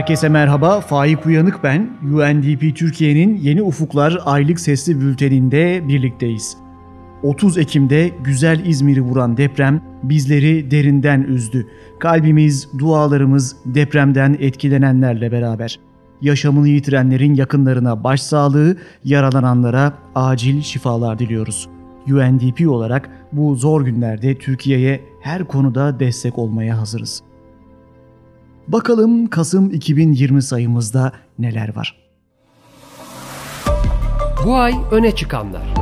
Herkese merhaba, Faik Uyanık ben. UNDP Türkiye'nin Yeni Ufuklar aylık sesli bülteninde birlikteyiz. 30 Ekim'de güzel İzmir'i vuran deprem bizleri derinden üzdü. Kalbimiz, dualarımız depremden etkilenenlerle beraber. Yaşamını yitirenlerin yakınlarına başsağlığı, yaralananlara acil şifalar diliyoruz. UNDP olarak bu zor günlerde Türkiye'ye her konuda destek olmaya hazırız. Bakalım Kasım 2020 sayımızda neler var? Bu ay öne çıkanlar.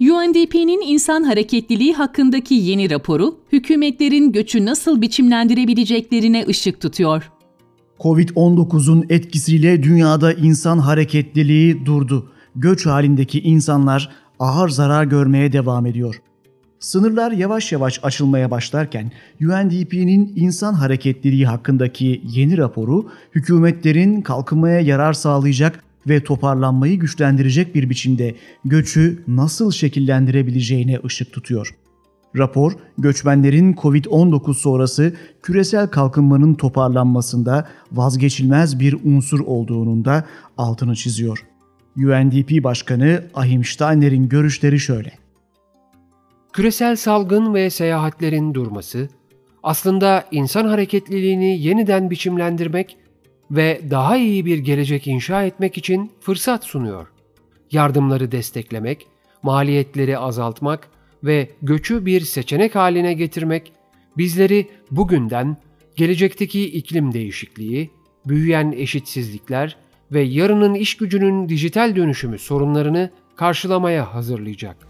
UNDP'nin insan hareketliliği hakkındaki yeni raporu, hükümetlerin göçü nasıl biçimlendirebileceklerine ışık tutuyor. Covid-19'un etkisiyle dünyada insan hareketliliği durdu. Göç halindeki insanlar ağır zarar görmeye devam ediyor. Sınırlar yavaş yavaş açılmaya başlarken UNDP'nin insan hareketliliği hakkındaki yeni raporu hükümetlerin kalkınmaya yarar sağlayacak ve toparlanmayı güçlendirecek bir biçimde göçü nasıl şekillendirebileceğine ışık tutuyor. Rapor, göçmenlerin Covid-19 sonrası küresel kalkınmanın toparlanmasında vazgeçilmez bir unsur olduğunun da altını çiziyor. UNDP Başkanı Ahim Steiner'in görüşleri şöyle. Küresel salgın ve seyahatlerin durması, aslında insan hareketliliğini yeniden biçimlendirmek ve daha iyi bir gelecek inşa etmek için fırsat sunuyor. Yardımları desteklemek, maliyetleri azaltmak ve göçü bir seçenek haline getirmek bizleri bugünden gelecekteki iklim değişikliği, büyüyen eşitsizlikler ve yarının iş gücünün dijital dönüşümü sorunlarını karşılamaya hazırlayacak.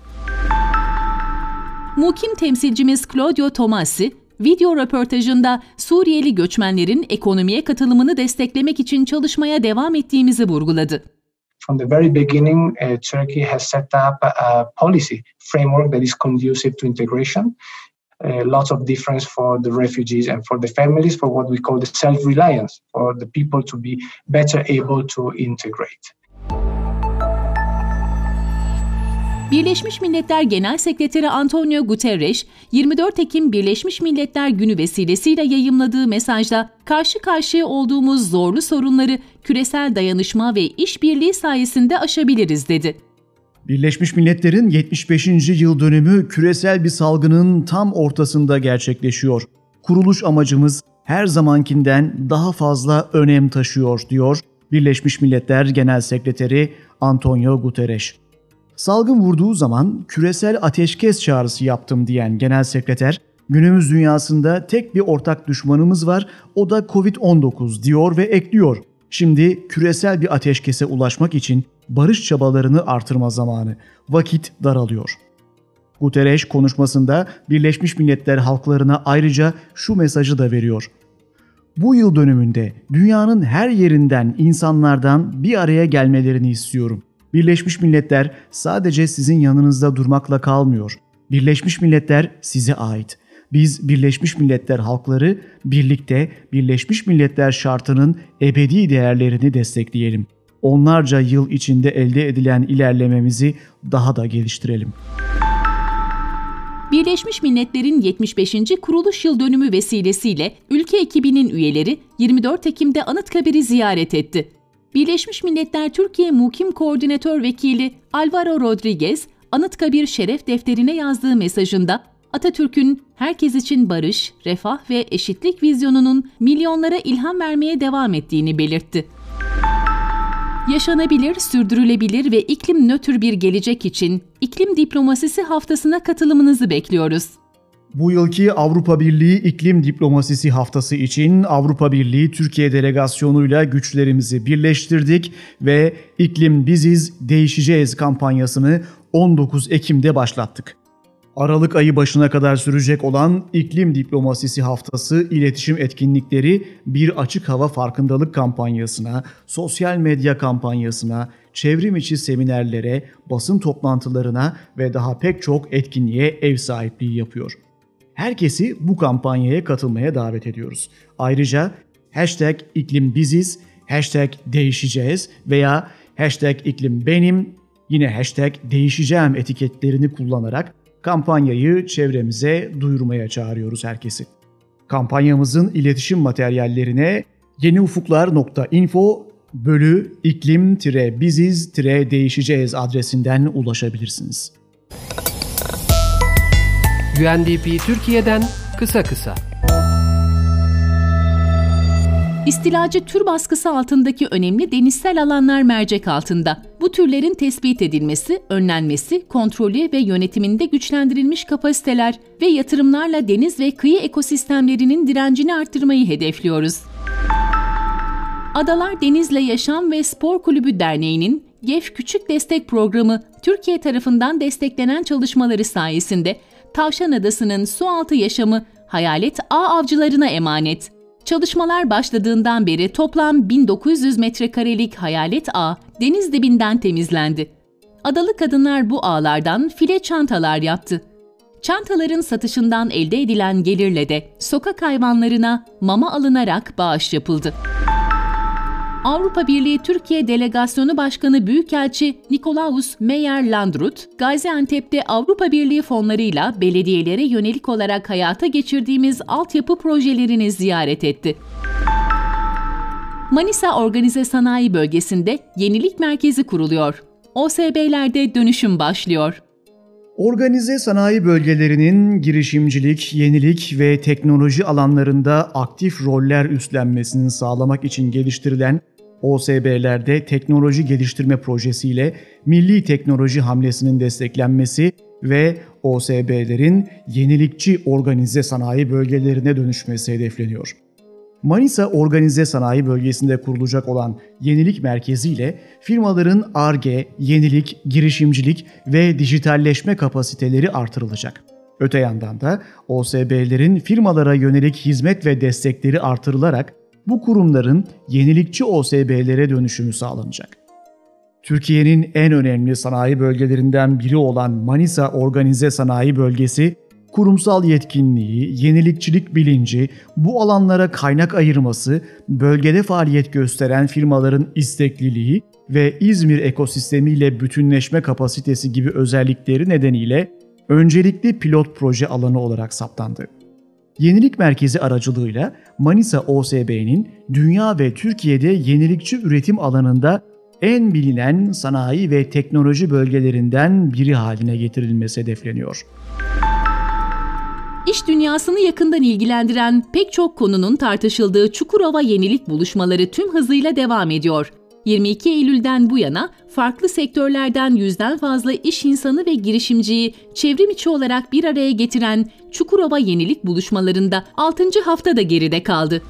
Mukim temsilcimiz Claudio Tomasi, video röportajında Suriyeli göçmenlerin ekonomiye katılımını desteklemek için çalışmaya devam ettiğimizi vurguladı. From the very beginning, uh, Turkey has set up a policy framework that is conducive to integration. Uh, lots of difference for the refugees and for the families for what we call the self-reliance, for the people to be better able to integrate. Birleşmiş Milletler Genel Sekreteri Antonio Guterres, 24 Ekim Birleşmiş Milletler Günü vesilesiyle yayımladığı mesajda karşı karşıya olduğumuz zorlu sorunları küresel dayanışma ve işbirliği sayesinde aşabiliriz dedi. Birleşmiş Milletler'in 75. yıl dönümü küresel bir salgının tam ortasında gerçekleşiyor. Kuruluş amacımız her zamankinden daha fazla önem taşıyor diyor Birleşmiş Milletler Genel Sekreteri Antonio Guterres. Salgın vurduğu zaman küresel ateşkes çağrısı yaptım diyen genel sekreter, günümüz dünyasında tek bir ortak düşmanımız var, o da Covid-19 diyor ve ekliyor. Şimdi küresel bir ateşkese ulaşmak için barış çabalarını artırma zamanı. Vakit daralıyor. Guterres konuşmasında Birleşmiş Milletler halklarına ayrıca şu mesajı da veriyor. Bu yıl dönümünde dünyanın her yerinden insanlardan bir araya gelmelerini istiyorum. Birleşmiş Milletler sadece sizin yanınızda durmakla kalmıyor. Birleşmiş Milletler size ait. Biz Birleşmiş Milletler halkları birlikte Birleşmiş Milletler şartının ebedi değerlerini destekleyelim. Onlarca yıl içinde elde edilen ilerlememizi daha da geliştirelim. Birleşmiş Milletler'in 75. kuruluş yıl dönümü vesilesiyle ülke ekibinin üyeleri 24 Ekim'de Anıtkabir'i ziyaret etti. Birleşmiş Milletler Türkiye Mukim Koordinatör Vekili Alvaro Rodriguez, Anıtkabir Şeref Defterine yazdığı mesajında Atatürk'ün herkes için barış, refah ve eşitlik vizyonunun milyonlara ilham vermeye devam ettiğini belirtti. Yaşanabilir, sürdürülebilir ve iklim nötr bir gelecek için iklim diplomasisi haftasına katılımınızı bekliyoruz. Bu yılki Avrupa Birliği İklim Diplomasisi Haftası için Avrupa Birliği Türkiye delegasyonuyla güçlerimizi birleştirdik ve İklim Biziz Değişeceğiz kampanyasını 19 Ekim'de başlattık. Aralık ayı başına kadar sürecek olan İklim Diplomasisi Haftası iletişim etkinlikleri bir açık hava farkındalık kampanyasına, sosyal medya kampanyasına, çevrim içi seminerlere, basın toplantılarına ve daha pek çok etkinliğe ev sahipliği yapıyor. Herkesi bu kampanyaya katılmaya davet ediyoruz. Ayrıca hashtag iklim biziz, hashtag değişeceğiz veya hashtag iklim benim, yine hashtag değişeceğim etiketlerini kullanarak kampanyayı çevremize duyurmaya çağırıyoruz herkesi. Kampanyamızın iletişim materyallerine yeniufuklar.info bölü iklim-biziz-değişeceğiz adresinden ulaşabilirsiniz. UNDP Türkiye'den kısa kısa. İstilacı tür baskısı altındaki önemli denizsel alanlar mercek altında. Bu türlerin tespit edilmesi, önlenmesi, kontrolü ve yönetiminde güçlendirilmiş kapasiteler ve yatırımlarla deniz ve kıyı ekosistemlerinin direncini arttırmayı hedefliyoruz. Adalar Denizle Yaşam ve Spor Kulübü Derneği'nin GEF Küçük Destek Programı Türkiye tarafından desteklenen çalışmaları sayesinde Tavşan Adası'nın sualtı yaşamı hayalet ağ avcılarına emanet. Çalışmalar başladığından beri toplam 1900 metrekarelik hayalet ağ deniz dibinden temizlendi. Adalı kadınlar bu ağlardan file çantalar yaptı. Çantaların satışından elde edilen gelirle de sokak hayvanlarına mama alınarak bağış yapıldı. Avrupa Birliği Türkiye Delegasyonu Başkanı Büyükelçi Nikolaus Meyer-Landrut, Gaziantep'te Avrupa Birliği fonlarıyla belediyelere yönelik olarak hayata geçirdiğimiz altyapı projelerini ziyaret etti. Manisa Organize Sanayi Bölgesi'nde yenilik merkezi kuruluyor. OSB'lerde dönüşüm başlıyor. Organize sanayi bölgelerinin girişimcilik, yenilik ve teknoloji alanlarında aktif roller üstlenmesini sağlamak için geliştirilen OSB'lerde teknoloji geliştirme projesiyle milli teknoloji hamlesinin desteklenmesi ve OSB'lerin yenilikçi organize sanayi bölgelerine dönüşmesi hedefleniyor. Manisa Organize Sanayi Bölgesi'nde kurulacak olan Yenilik Merkezi ile firmaların ARGE, yenilik, girişimcilik ve dijitalleşme kapasiteleri artırılacak. Öte yandan da OSB'lerin firmalara yönelik hizmet ve destekleri artırılarak bu kurumların yenilikçi OSB'lere dönüşümü sağlanacak. Türkiye'nin en önemli sanayi bölgelerinden biri olan Manisa Organize Sanayi Bölgesi, kurumsal yetkinliği, yenilikçilik bilinci, bu alanlara kaynak ayırması, bölgede faaliyet gösteren firmaların istekliliği ve İzmir ekosistemiyle bütünleşme kapasitesi gibi özellikleri nedeniyle öncelikli pilot proje alanı olarak saptandı. Yenilik Merkezi aracılığıyla Manisa OSB'nin dünya ve Türkiye'de yenilikçi üretim alanında en bilinen sanayi ve teknoloji bölgelerinden biri haline getirilmesi hedefleniyor. İş dünyasını yakından ilgilendiren pek çok konunun tartışıldığı Çukurova yenilik buluşmaları tüm hızıyla devam ediyor. 22 Eylül'den bu yana farklı sektörlerden yüzden fazla iş insanı ve girişimciyi çevrim içi olarak bir araya getiren Çukurova Yenilik buluşmalarında 6. hafta da geride kaldı.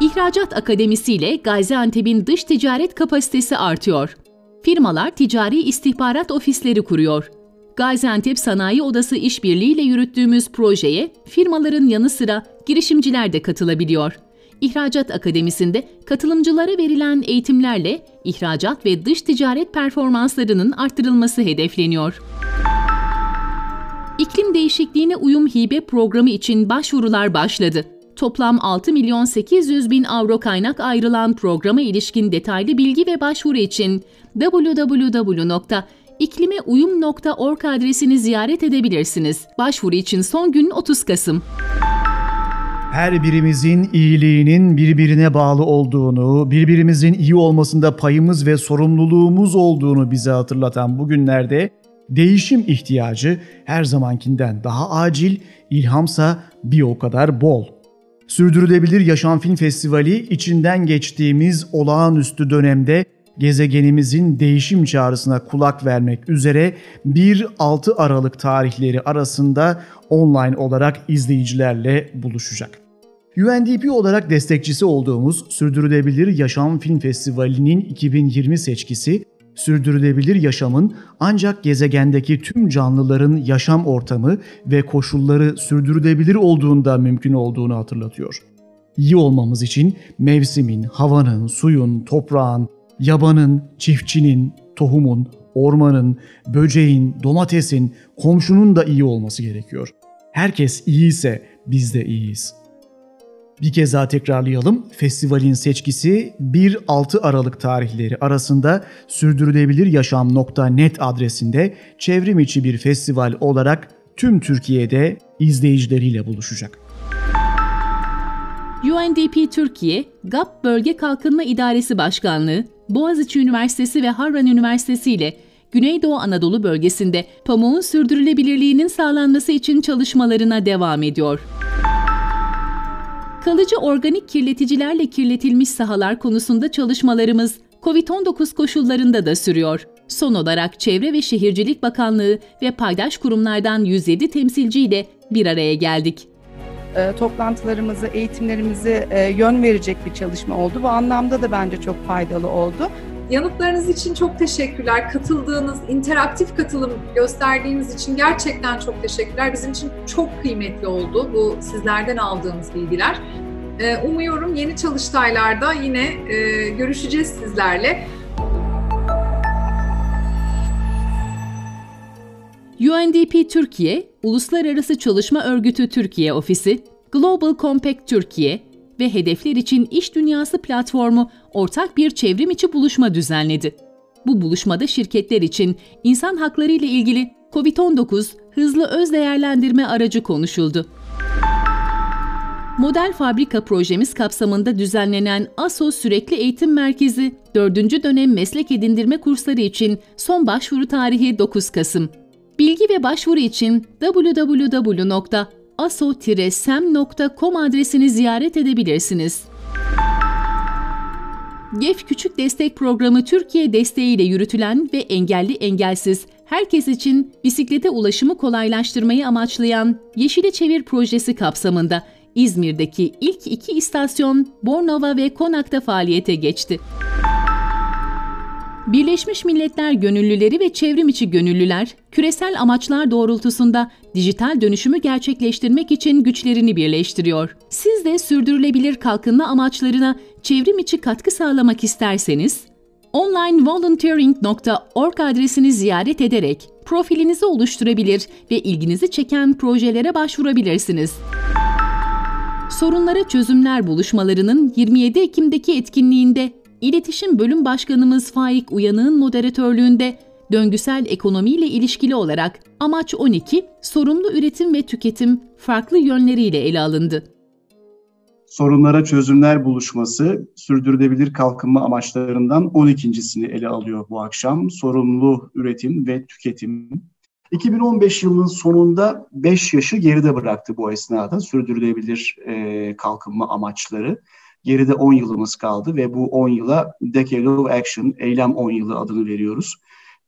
İhracat Akademisi ile Gaziantep'in dış ticaret kapasitesi artıyor. Firmalar ticari istihbarat ofisleri kuruyor. Gaziantep Sanayi Odası işbirliğiyle yürüttüğümüz projeye firmaların yanı sıra girişimciler de katılabiliyor. İhracat Akademisi'nde katılımcılara verilen eğitimlerle ihracat ve dış ticaret performanslarının arttırılması hedefleniyor. İklim değişikliğine uyum hibe programı için başvurular başladı. Toplam 6 milyon 800 bin avro kaynak ayrılan programa ilişkin detaylı bilgi ve başvuru için www.iklimeuyum.org adresini ziyaret edebilirsiniz. Başvuru için son gün 30 Kasım. Her birimizin iyiliğinin birbirine bağlı olduğunu, birbirimizin iyi olmasında payımız ve sorumluluğumuz olduğunu bize hatırlatan bu günlerde değişim ihtiyacı her zamankinden daha acil, ilhamsa bir o kadar bol. Sürdürülebilir Yaşam Film Festivali içinden geçtiğimiz olağanüstü dönemde gezegenimizin değişim çağrısına kulak vermek üzere 1-6 Aralık tarihleri arasında online olarak izleyicilerle buluşacak. UNDP olarak destekçisi olduğumuz Sürdürülebilir Yaşam Film Festivali'nin 2020 seçkisi, sürdürülebilir yaşamın ancak gezegendeki tüm canlıların yaşam ortamı ve koşulları sürdürülebilir olduğunda mümkün olduğunu hatırlatıyor. İyi olmamız için mevsimin, havanın, suyun, toprağın, yabanın, çiftçinin, tohumun, ormanın, böceğin, domatesin, komşunun da iyi olması gerekiyor. Herkes iyiyse biz de iyiyiz. Bir kez daha tekrarlayalım. Festivalin seçkisi 1-6 Aralık tarihleri arasında sürdürülebiliryaşam.net adresinde çevrim içi bir festival olarak tüm Türkiye'de izleyicileriyle buluşacak. UNDP Türkiye, GAP Bölge Kalkınma İdaresi Başkanlığı, Boğaziçi Üniversitesi ve Harran Üniversitesi ile Güneydoğu Anadolu bölgesinde pamuğun sürdürülebilirliğinin sağlanması için çalışmalarına devam ediyor. Kalıcı organik kirleticilerle kirletilmiş sahalar konusunda çalışmalarımız COVID-19 koşullarında da sürüyor. Son olarak Çevre ve Şehircilik Bakanlığı ve paydaş kurumlardan 107 temsilciyle bir araya geldik. E, toplantılarımızı, eğitimlerimizi e, yön verecek bir çalışma oldu. Bu anlamda da bence çok faydalı oldu. Yanıtlarınız için çok teşekkürler. Katıldığınız, interaktif katılım gösterdiğiniz için gerçekten çok teşekkürler. Bizim için çok kıymetli oldu bu sizlerden aldığımız bilgiler. Ee, umuyorum yeni çalıştaylarda yine e, görüşeceğiz sizlerle. UNDP Türkiye, Uluslararası Çalışma Örgütü Türkiye Ofisi, Global Compact Türkiye, ve Hedefler için İş Dünyası platformu ortak bir çevrim içi buluşma düzenledi. Bu buluşmada şirketler için insan hakları ile ilgili COVID-19 hızlı öz değerlendirme aracı konuşuldu. Model fabrika projemiz kapsamında düzenlenen ASO Sürekli Eğitim Merkezi 4. dönem meslek edindirme kursları için son başvuru tarihi 9 Kasım. Bilgi ve başvuru için www aso-sem.com adresini ziyaret edebilirsiniz. GEF Küçük Destek Programı Türkiye desteğiyle yürütülen ve engelli engelsiz herkes için bisiklete ulaşımı kolaylaştırmayı amaçlayan Yeşile Çevir projesi kapsamında İzmir'deki ilk iki istasyon Bornova ve Konak'ta faaliyete geçti. Birleşmiş Milletler Gönüllüleri ve çevrim gönüllüler, küresel amaçlar doğrultusunda dijital dönüşümü gerçekleştirmek için güçlerini birleştiriyor. Siz de sürdürülebilir kalkınma amaçlarına çevrim içi katkı sağlamak isterseniz, onlinevolunteering.org adresini ziyaret ederek profilinizi oluşturabilir ve ilginizi çeken projelere başvurabilirsiniz. Sorunlara Çözümler buluşmalarının 27 Ekim'deki etkinliğinde İletişim Bölüm Başkanımız Faik Uyanık'ın moderatörlüğünde döngüsel ekonomiyle ilişkili olarak amaç 12, sorumlu üretim ve tüketim farklı yönleriyle ele alındı. Sorunlara çözümler buluşması sürdürülebilir kalkınma amaçlarından 12.sini ele alıyor bu akşam. Sorumlu üretim ve tüketim. 2015 yılının sonunda 5 yaşı geride bıraktı bu esnada sürdürülebilir e, kalkınma amaçları. Geride 10 yılımız kaldı ve bu 10 yıla Decade of Action, eylem 10 yılı adını veriyoruz.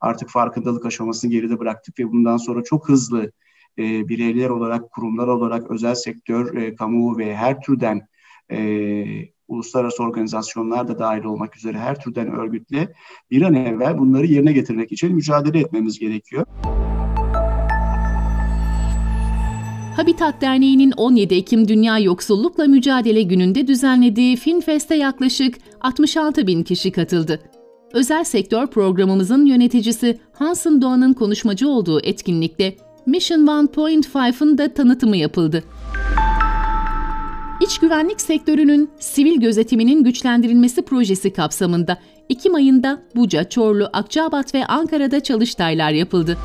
Artık farkındalık aşamasını geride bıraktık ve bundan sonra çok hızlı e, bireyler olarak, kurumlar olarak, özel sektör, e, kamu ve her türden e, uluslararası organizasyonlar da dahil olmak üzere her türden örgütle bir an evvel bunları yerine getirmek için mücadele etmemiz gerekiyor. Habitat Derneği'nin 17 Ekim Dünya Yoksullukla Mücadele Günü'nde düzenlediği Finfest'e yaklaşık 66 bin kişi katıldı. Özel sektör programımızın yöneticisi Hansen Doğan'ın konuşmacı olduğu etkinlikte Mission 1.5'ın da tanıtımı yapıldı. İç güvenlik sektörünün sivil gözetiminin güçlendirilmesi projesi kapsamında Ekim ayında Buca, Çorlu, Akçabat ve Ankara'da çalıştaylar yapıldı.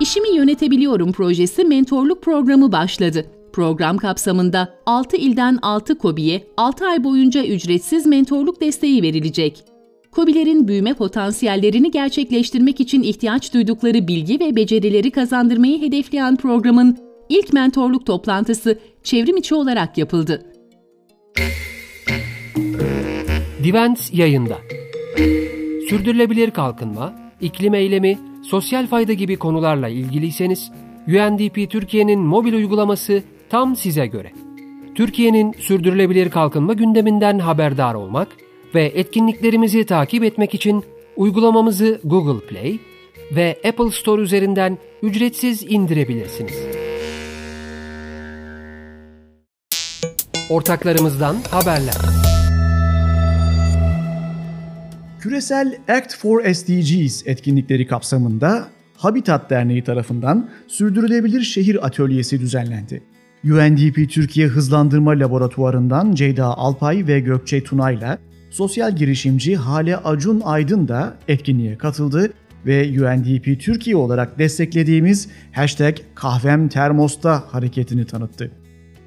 İşimi Yönetebiliyorum projesi mentorluk programı başladı. Program kapsamında 6 ilden 6 KOBİ'ye 6 ay boyunca ücretsiz mentorluk desteği verilecek. KOBİ'lerin büyüme potansiyellerini gerçekleştirmek için ihtiyaç duydukları bilgi ve becerileri kazandırmayı hedefleyen programın ilk mentorluk toplantısı çevrim içi olarak yapıldı. Divent yayında. Sürdürülebilir kalkınma, iklim eylemi, sosyal fayda gibi konularla ilgiliyseniz UNDP Türkiye'nin mobil uygulaması tam size göre. Türkiye'nin sürdürülebilir kalkınma gündeminden haberdar olmak ve etkinliklerimizi takip etmek için uygulamamızı Google Play ve Apple Store üzerinden ücretsiz indirebilirsiniz. Ortaklarımızdan haberler. Küresel Act for SDGs etkinlikleri kapsamında Habitat Derneği tarafından Sürdürülebilir Şehir Atölyesi düzenlendi. UNDP Türkiye Hızlandırma Laboratuvarı'ndan Ceyda Alpay ve Gökçe Tunay'la sosyal girişimci Hale Acun Aydın da etkinliğe katıldı ve UNDP Türkiye olarak desteklediğimiz hashtag kahvem termosta hareketini tanıttı.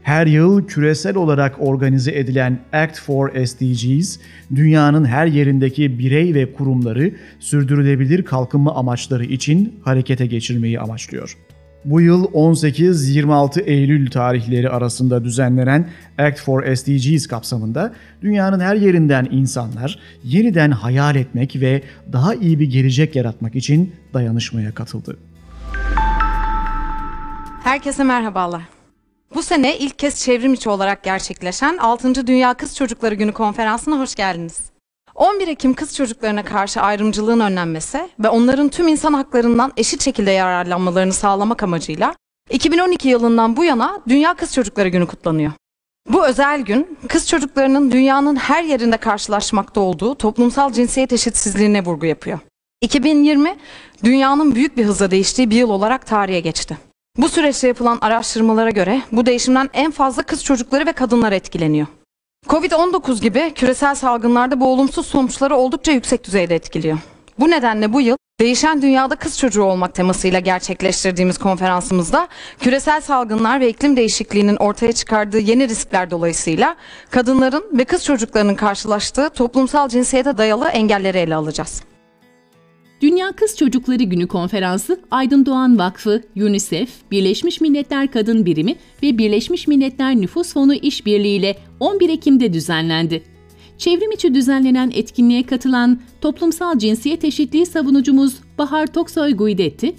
Her yıl küresel olarak organize edilen Act for SDGs, dünyanın her yerindeki birey ve kurumları sürdürülebilir kalkınma amaçları için harekete geçirmeyi amaçlıyor. Bu yıl 18-26 Eylül tarihleri arasında düzenlenen Act for SDGs kapsamında dünyanın her yerinden insanlar yeniden hayal etmek ve daha iyi bir gelecek yaratmak için dayanışmaya katıldı. Herkese merhabalar. Bu sene ilk kez çevrim içi olarak gerçekleşen 6. Dünya Kız Çocukları Günü konferansına hoş geldiniz. 11 Ekim kız çocuklarına karşı ayrımcılığın önlenmesi ve onların tüm insan haklarından eşit şekilde yararlanmalarını sağlamak amacıyla 2012 yılından bu yana Dünya Kız Çocukları Günü kutlanıyor. Bu özel gün kız çocuklarının dünyanın her yerinde karşılaşmakta olduğu toplumsal cinsiyet eşitsizliğine vurgu yapıyor. 2020 dünyanın büyük bir hızla değiştiği bir yıl olarak tarihe geçti. Bu süreçte yapılan araştırmalara göre bu değişimden en fazla kız çocukları ve kadınlar etkileniyor. Covid-19 gibi küresel salgınlarda bu olumsuz sonuçları oldukça yüksek düzeyde etkiliyor. Bu nedenle bu yıl Değişen Dünyada Kız Çocuğu Olmak temasıyla gerçekleştirdiğimiz konferansımızda küresel salgınlar ve iklim değişikliğinin ortaya çıkardığı yeni riskler dolayısıyla kadınların ve kız çocuklarının karşılaştığı toplumsal cinsiyete dayalı engelleri ele alacağız. Dünya Kız Çocukları Günü konferansı Aydın Doğan Vakfı, UNICEF, Birleşmiş Milletler Kadın Birimi ve Birleşmiş Milletler Nüfus Fonu işbirliğiyle 11 Ekim'de düzenlendi. Çevrim içi düzenlenen etkinliğe katılan toplumsal cinsiyet eşitliği savunucumuz Bahar Toksoy Guidetti,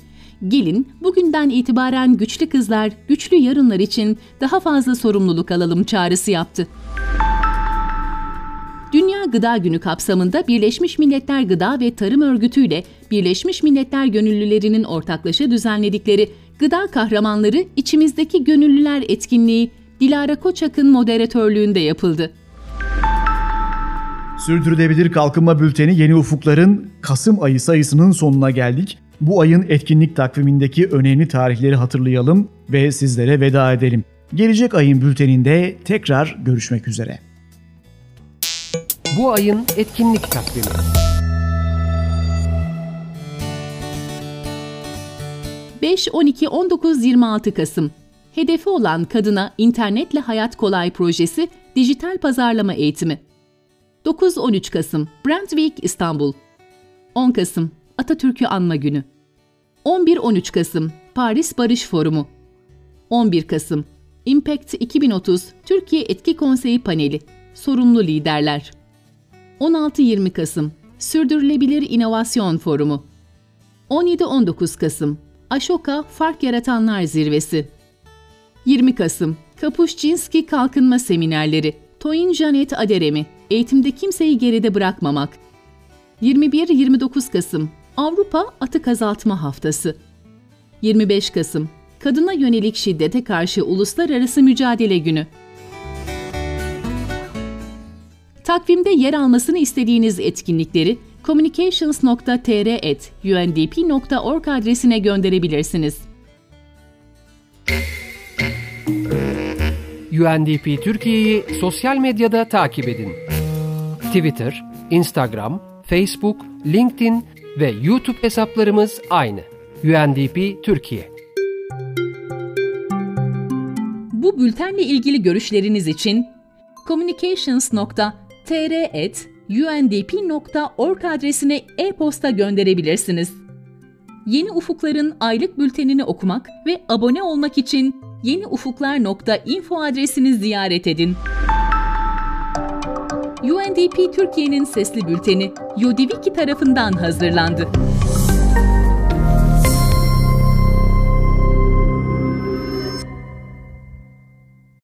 gelin bugünden itibaren güçlü kızlar, güçlü yarınlar için daha fazla sorumluluk alalım çağrısı yaptı. Gıda Günü kapsamında Birleşmiş Milletler Gıda ve Tarım Örgütü ile Birleşmiş Milletler Gönüllülerinin ortaklaşa düzenledikleri Gıda Kahramanları İçimizdeki Gönüllüler etkinliği Dilara Koçak'ın moderatörlüğünde yapıldı. Sürdürülebilir Kalkınma Bülteni Yeni Ufukların Kasım ayı sayısının sonuna geldik. Bu ayın etkinlik takvimindeki önemli tarihleri hatırlayalım ve sizlere veda edelim. Gelecek ayın bülteninde tekrar görüşmek üzere. Bu ayın etkinlik takvimi. ...5, 12, 19, 26 Kasım. Hedefi olan kadına internetle hayat kolay projesi dijital pazarlama eğitimi. 9-13 Kasım Brand Week İstanbul. 10 Kasım Atatürk'ü anma günü. 11-13 Kasım Paris Barış Forumu. 11 Kasım Impact 2030 Türkiye Etki Konseyi Paneli. Sorumlu liderler. 16-20 Kasım Sürdürülebilir İnovasyon Forumu. 17-19 Kasım Ashoka Fark Yaratanlar Zirvesi. 20 Kasım Kapuşcinski Kalkınma Seminerleri Toyin Janet Aderemi Eğitimde Kimseyi Geride Bırakmamak. 21-29 Kasım Avrupa Atık Azaltma Haftası. 25 Kasım Kadına Yönelik Şiddete Karşı Uluslararası Mücadele Günü Takvimde yer almasını istediğiniz etkinlikleri communications.tr@undp.org adresine gönderebilirsiniz. UNDP Türkiye'yi sosyal medyada takip edin. Twitter, Instagram, Facebook, LinkedIn ve YouTube hesaplarımız aynı. UNDP Türkiye. Bu bültenle ilgili görüşleriniz için communications.tr@undp.org adresine e-posta gönderebilirsiniz. Yeni Ufuklar'ın aylık bültenini okumak ve abone olmak için yeniufuklar.info adresini ziyaret edin. UNDP Türkiye'nin sesli bülteni Yodiviki tarafından hazırlandı.